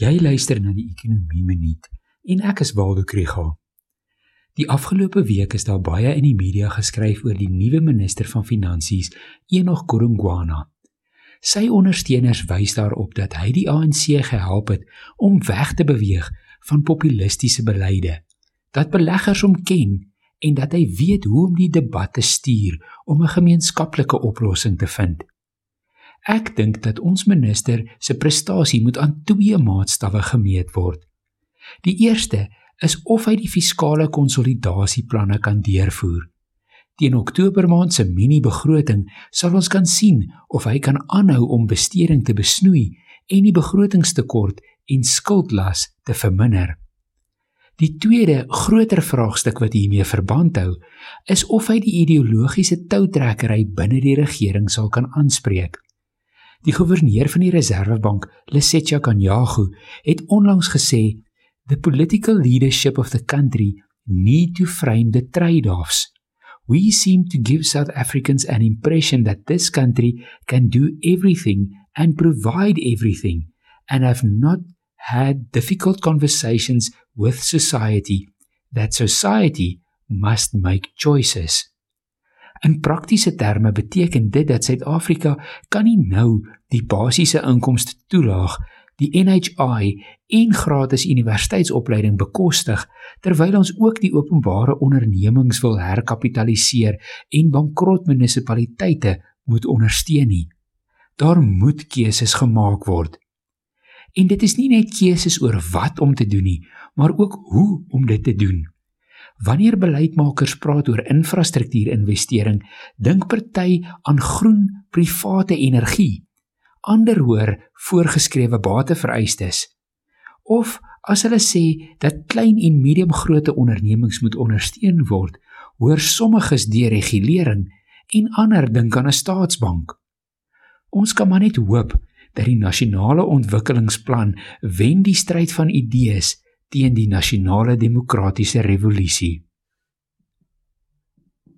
Jy luister na die Ekonomie Minuut en ek is Waldo Krügel. Die afgelope week is daar baie in die media geskryf oor die nuwe minister van Finansies, Enoch Godongwana. Sy ondersteuners wys daarop dat hy die ANC gehelp het om weg te beweeg van populistiese beleide, dat beleggers hom ken en dat hy weet hoe om die debat te stuur om 'n gemeenskaplike oplossing te vind. Ek dink dat ons minister se prestasie moet aan twee maatstawwe gemeet word. Die eerste is of hy die fiskale konsolidasieplanne kan deurvoer. Teen Oktober maand se mini-begroting sal ons kan sien of hy kan aanhou om besteding te besnoei en die begrotingstekort en skuldlas te verminder. Die tweede groter vraagstuk wat hiermee verband hou, is of hy die ideologiese toutrekkery binne die regering sal kan aanspreek. Die goewerneur van die Reserwebank, Lesetja Kanyagu, het onlangs gesê the political leadership of the country need to frame the trade-offs. We seem to give South Africans an impression that this country can do everything and provide everything and have not had difficult conversations with society that society must make choices. In praktiese terme beteken dit dat Suid-Afrika kan nie nou die basiese inkomste toelaag, die NHI en gratis universiteitsopleiding bekostig terwyl ons ook die openbare ondernemings wil herkapitaliseer en bankrot munisipaliteite moet ondersteun nie. Daar moet keuses gemaak word. En dit is nie net keuses oor wat om te doen nie, maar ook hoe om dit te doen. Wanneer beleidsmakers praat oor infrastruktuurinvestering, dink party aan groen private energie. Ander hoor voorgeskrewe batevereistes. Of as hulle sê dat klein en mediumgrootte ondernemings moet ondersteun word, hoor sommiges deregulering en ander dink aan 'n staatsbank. Ons kan maar net hoop dat die nasionale ontwikkelingsplan wen die stryd van idees teen die nasionale demokratiese revolusie.